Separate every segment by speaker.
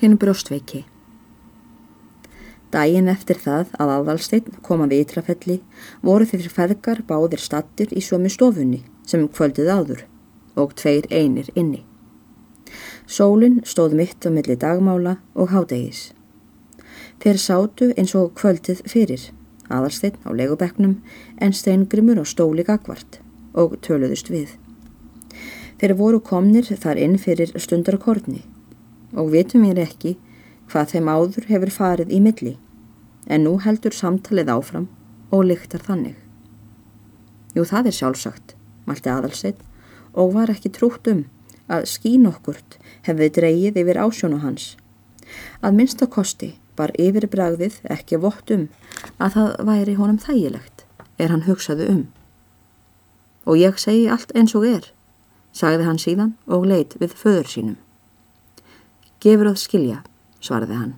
Speaker 1: Hinn brjóstveiki Dægin eftir það að aðalsteinn kom að vitrafelli voru þeir feðgar báðir stattir í sömu stofunni sem kvöldið áður og tveir einir inni. Sólinn stóð mitt á milli dagmála og hádegis. Þeir sátu eins og kvöldið fyrir, aðalsteinn á legubeknum en steingrimur á stóli gagvart og töluðust við. Þeir voru komnir þar inn fyrir stundarkortni og vitum ég ekki hvað þeim áður hefur farið í milli, en nú heldur samtalið áfram og lyktar þannig. Jú, það er sjálfsagt, mælti aðalsett og var ekki trútt um að skín okkurt hefði dreyið yfir ásjónu hans. Að minnsta kosti var yfirbragðið ekki vott um að það væri honum þægilegt er hann hugsaðu um. Og ég segi allt eins og er, sagði hann síðan og leit við föður sínum. Gefur að skilja svaraði hann.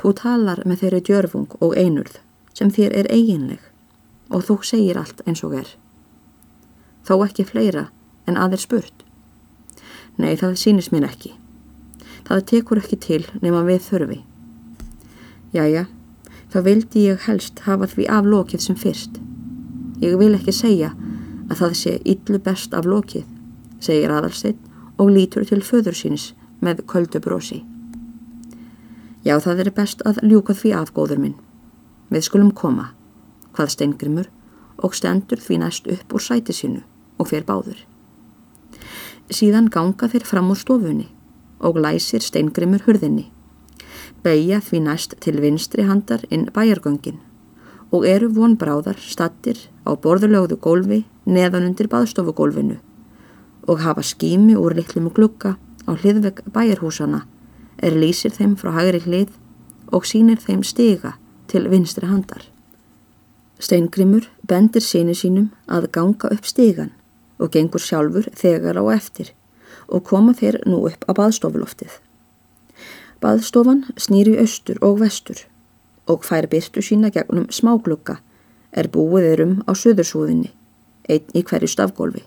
Speaker 1: Þú talar með þeirri djörfung og einurð sem þér er eiginleg og þú segir allt eins og er. Þó ekki fleira en aðeir spurt. Nei, það sýnist mér ekki. Það tekur ekki til nema við þurfi. Jæja, þá vildi ég helst hafa því aflokið sem fyrst. Ég vil ekki segja að það sé yllu best aflokið, segir aðalstinn og lítur til föður sínis með köldu brosi. Já, það er best að ljúka því af góður minn. Við skulum koma, hvað steingrimur og stendur því næst upp úr sæti sínu og fer báður. Síðan ganga þeir fram úr stofunni og læsir steingrimur hurðinni. Beigja því næst til vinstri handar inn bæjargöngin og eru vonbráðar stattir á borðurlögðu gólfi neðan undir baðstofugólfinu og hafa skými úr litlum glukka á hliðvegg bæjarhúsana er lýsir þeim frá hægri hlið og sínir þeim stiga til vinstri handar. Steingrimur bendir síni sínum að ganga upp stigan og gengur sjálfur þegar á eftir og koma þeir nú upp á baðstofuloftið. Baðstofan snýri austur og vestur og fær byrtu sína gegnum smáglugga er búið erum á söðursúðinni, einn í hverju stafgólfi.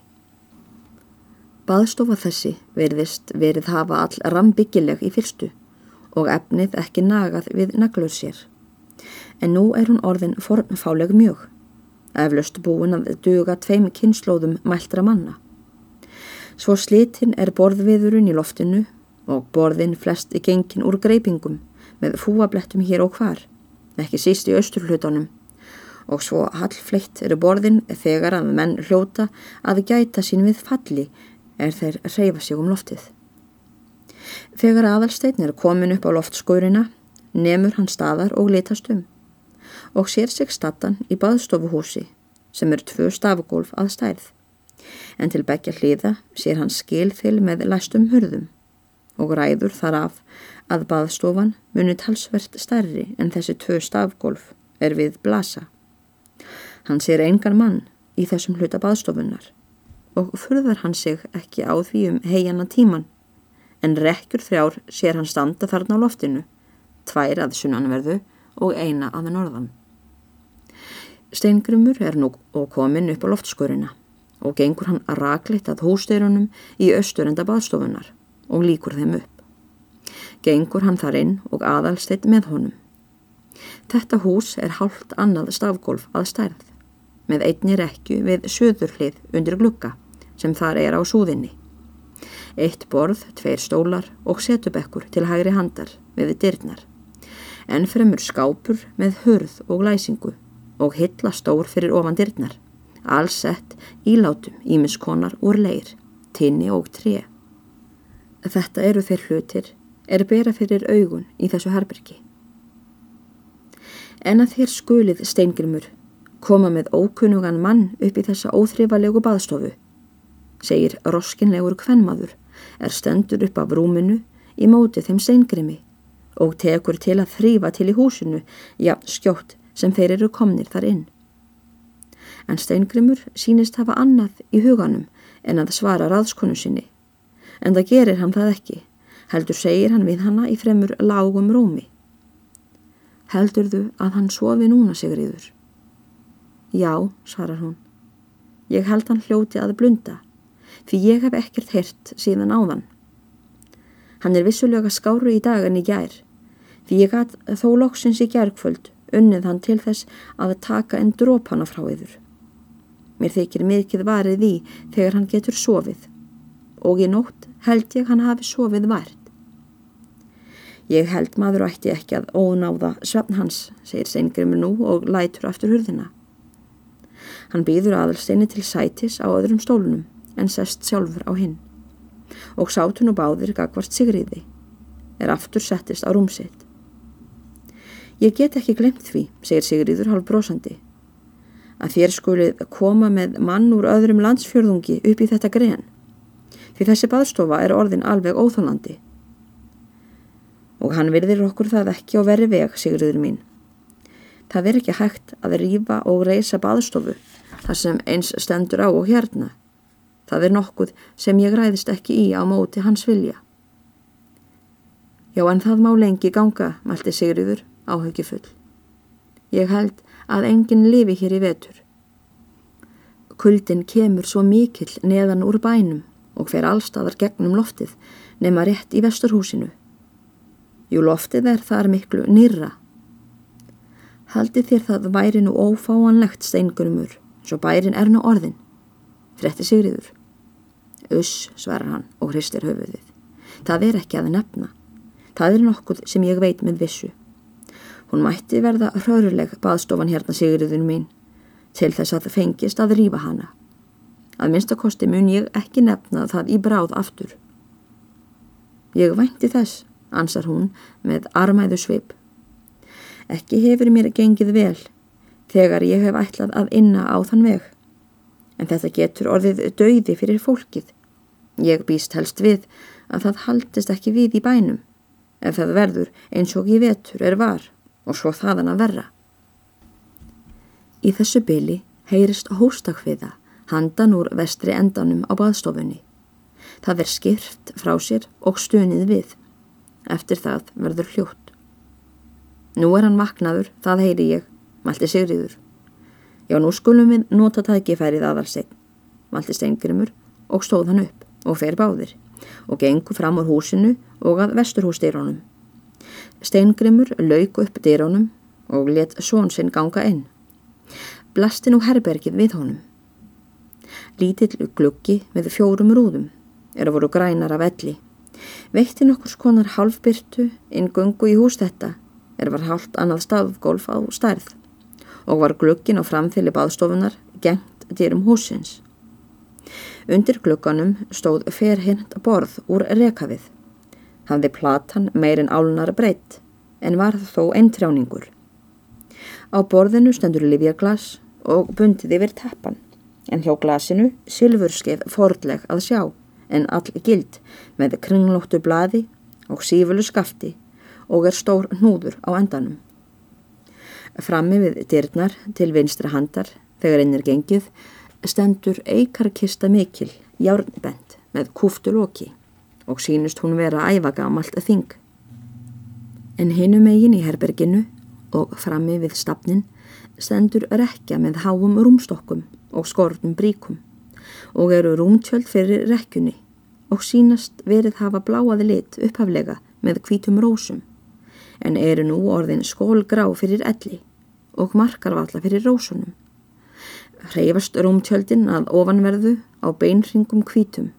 Speaker 1: Baðstofa þessi verðist verið hafa all rambyggileg í fyrstu og efnið ekki nagað við naglur sér. En nú er hún orðin fornfáleg mjög, eflaust búin að duga tveim kynnslóðum mæltra manna. Svo slitinn er borðviðurinn í loftinu og borðin flest í gengin úr greipingum með fúablettum hér og hvar, ekki síst í austurhlutunum og svo hallfleitt eru borðin þegar að menn hljóta að gæta sín við falli er þeir reyfa sig um loftið. Þegar aðalstein er komin upp á loftskórina, nemur hann staðar og litast um og sér sig stattan í baðstofuhúsi sem er tvö stafugólf að stærð. En til begja hliða sér hann skilþil með læstum hurðum og ræður þar af að baðstofan muni talsvert stærri en þessi tvö stafgólf er við blasa. Hann sér engan mann í þessum hluta baðstofunar og furðar hann sig ekki á því um heiana tíman, en rekkur þrjár sér hann standa þarna á loftinu, tvær að sunnanverðu og eina að norðan. Steingrumur er nú og komin upp á loftskurina og gengur hann að rakleitt að hústeirunum í austurenda baðstofunar og líkur þeim upp. Gengur hann þar inn og aðalsteitt með honum. Þetta hús er hálft annað stafgólf að stærð, með einni rekju við söðurhlið undir glukka sem þar er á súðinni. Eitt borð, tveir stólar og setubekkur til hægri handar við dyrnar. En fremur skápur með hörð og læsingu og hilla stór fyrir ofan dyrnar. Alls sett ílátum ímiskonar úr leir, tinni og tré. Þetta eru þeir hlutir, er bera fyrir augun í þessu herbyrki. En að þér skulið steingrimur koma með ókunnugan mann upp í þessa óþrifalegu baðstofu segir roskinlegur kvennmaður, er stendur upp af rúminu í móti þeim steingrimi og tekur til að þrýfa til í húsinu, já, skjótt sem þeir eru komnir þar inn. En steingrimur sínist hafa annað í huganum en að svara raðskonu sinni, en það gerir hann það ekki, heldur segir hann við hanna í fremur lágum rúmi. Heldur þú að hann sofi núna, Sigriður? Já, svarar hún. Ég held hann hljóti að blunda því ég hef ekkert hirt síðan áðan. Hann er vissulega skáru í dag en í gær. Því ég gæt þó loksins í gærkvöld unnið hann til þess að taka en drópana frá yður. Mér þykir mikið varið því þegar hann getur sofið og í nótt held ég hann hafi sofið vært. Ég held maður ætti ekki að ónáða svefn hans, segir Steingrimur nú og lætur aftur hurðina. Hann býður aðalsteini til sætis á öðrum stólunum en sest sjálfur á hinn og sátun og báðir gagvart sigriði er aftur settist á rúmsitt. Ég get ekki glemt því, segir Sigriður hálf brósandi, að þér skulið koma með mann úr öðrum landsfjörðungi upp í þetta grein, því þessi baðstofa er orðin alveg óþólandi. Og hann virðir okkur það ekki á veri veg, Sigriður mín. Það er ekki hægt að rýfa og reysa baðstofu þar sem eins stendur á og hérna. Það er nokkuð sem ég ræðist ekki í á móti hans vilja. Já en það má lengi ganga, mælti Sigriður áhugifull. Ég held að enginn lifi hér í vetur. Kuldin kemur svo mikill neðan úr bænum og fer allstaðar gegnum loftið nema rétt í vesturhúsinu. Jú loftið er þar miklu nýra. Haldi þér það væri nú ófáanlegt steingunumur, svo bærin er nú orðin. Fretti Sigriður. Uss, svarar hann og hristir höfuðið. Það er ekki að nefna. Það er nokkuð sem ég veit með vissu. Hún mætti verða hraurleg baðstofan hérna sigriðun mín til þess að það fengist að rýfa hana. Að minnstakosti mun ég ekki nefna það í bráð aftur. Ég vænti þess, ansar hún með armæðu sveip. Ekki hefur mér gengið vel þegar ég hef ætlað að inna á þann veg. En þetta getur orðið dauði fyrir fólkið. Ég býst helst við að það haldist ekki við í bænum ef það verður eins og ég vetur er var og svo þaðan að verra. Í þessu byli heyrist hóstakviða handan úr vestri endanum á baðstofunni. Það er skýrt frá sér og stunið við. Eftir það verður hljótt. Nú er hann vaknaður, það heyri ég, mælti Sigriður. Já, nú skulum við nota tækifærið aðalsegn, mælti Steingrimur og stóð hann upp og fer báðir og gengur fram úr húsinu og að vesturhúsdýrónum. Steingrimur lauk upp dýrónum og let són sinn ganga inn. Blasti nú herbergið við honum. Lítill gluggi með fjórum rúðum er að voru grænar af elli. Veitti nokkur skonar halfbyrtu inn gungu í hús þetta er var halvt annað stafgólf á stærð og var gluggin á framfili baðstofunar gengt dýrum húsins. Undir glugganum stóð ferhint borð úr rekafið hafði platan meirinn álnar breytt en var þó eintrjáningur. Á borðinu stendur livjaglas og bundið yfir tappan en hjá glasinu silfurskeið fordleg að sjá en all gild með kringlóttu bladi og sífulu skafti og er stór hnúður á endanum. Frammi við dyrnar til vinstra handar þegar einn er gengið stendur eikarkista mikil járnbend með kúftu loki og sínust hún vera ævagamalt að þing. En hinu megin í herberginu og frammi við stafnin stendur rekja með háum rúmstokkum og skortum bríkum og eru rúmtjöld fyrir rekjunni og sínast verið hafa bláaði lit upphaflega með hvítum rósum en eru nú orðin skólgrá fyrir elli og markarvalla fyrir rósunum. Hreyfast rúmtjöldin að ofanverðu á beinringum hvítum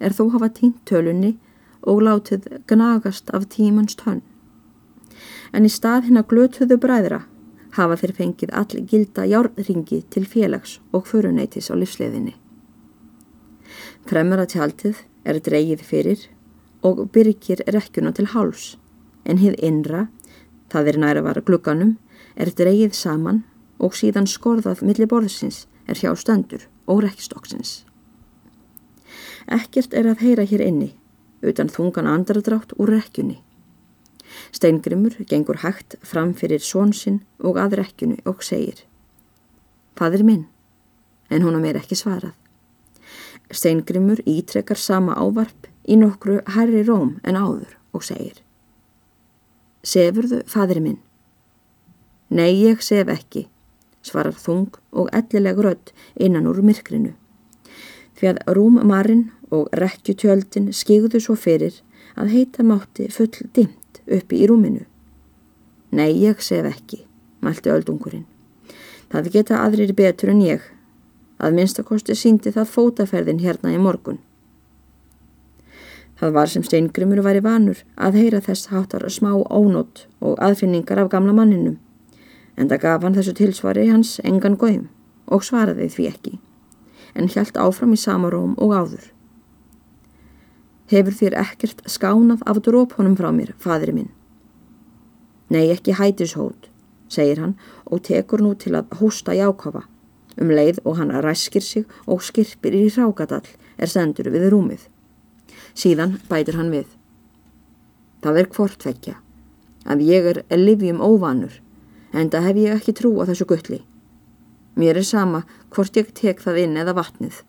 Speaker 1: er þó hafa týnt tölunni og látið gnagast af tímans tönn. En í stað hinn að glötuðu bræðra hafa þeir fengið allir gilda járnringi til félags og föruneytis á livsleðinni. Fremra tjaldið er dreigið fyrir og byrgir rekkjuna til háls, en hið innra, það er næra var glugganum, er dreigið saman og síðan skorðað millir borðsins er hjá stöndur og rekkstokksins. Ekkert er að heyra hér inni, utan þungan andradrátt úr rekkjunni. Steingrimur gengur hægt fram fyrir svonsinn og að rekkjunni og segir Fadir minn, en hún á mér ekki svarað. Steingrimur ítrekkar sama ávarp í nokkru herri róm en áður og segir Sefurðu, fadir minn? Nei, ég sef ekki, svarar þung og ellileg rödd innan úr myrkrinu. Því að rúmmarinn og rekkjutjöldin skigðu svo fyrir að heita mátti full dimt uppi í rúminu. Nei, ég sef ekki, mælti öldungurinn. Það geta aðrir betur en ég. Að minnstakosti síndi það fótaferðin hérna í morgun. Það var sem steingrimur væri vanur að heyra þess háttar smá ónótt og aðfinningar af gamla manninum. En það gaf hann þessu tilsvari hans engan góðum og svaraði því ekki, en hjælt áfram í sama róm og áður. Hefur þér ekkert skánað af dróphónum frá mér, fadri minn? Nei, ekki hætishót, segir hann og tekur nú til að hósta jákafa. Um leið og hann ræskir sig og skirpir í rákadall er sendur við rúmið. Síðan bætir hann við. Það er hvortveggja. Að ég er livjum óvanur, en það hef ég ekki trú á þessu guttli. Mér er sama hvort ég tek það inn eða vatnið.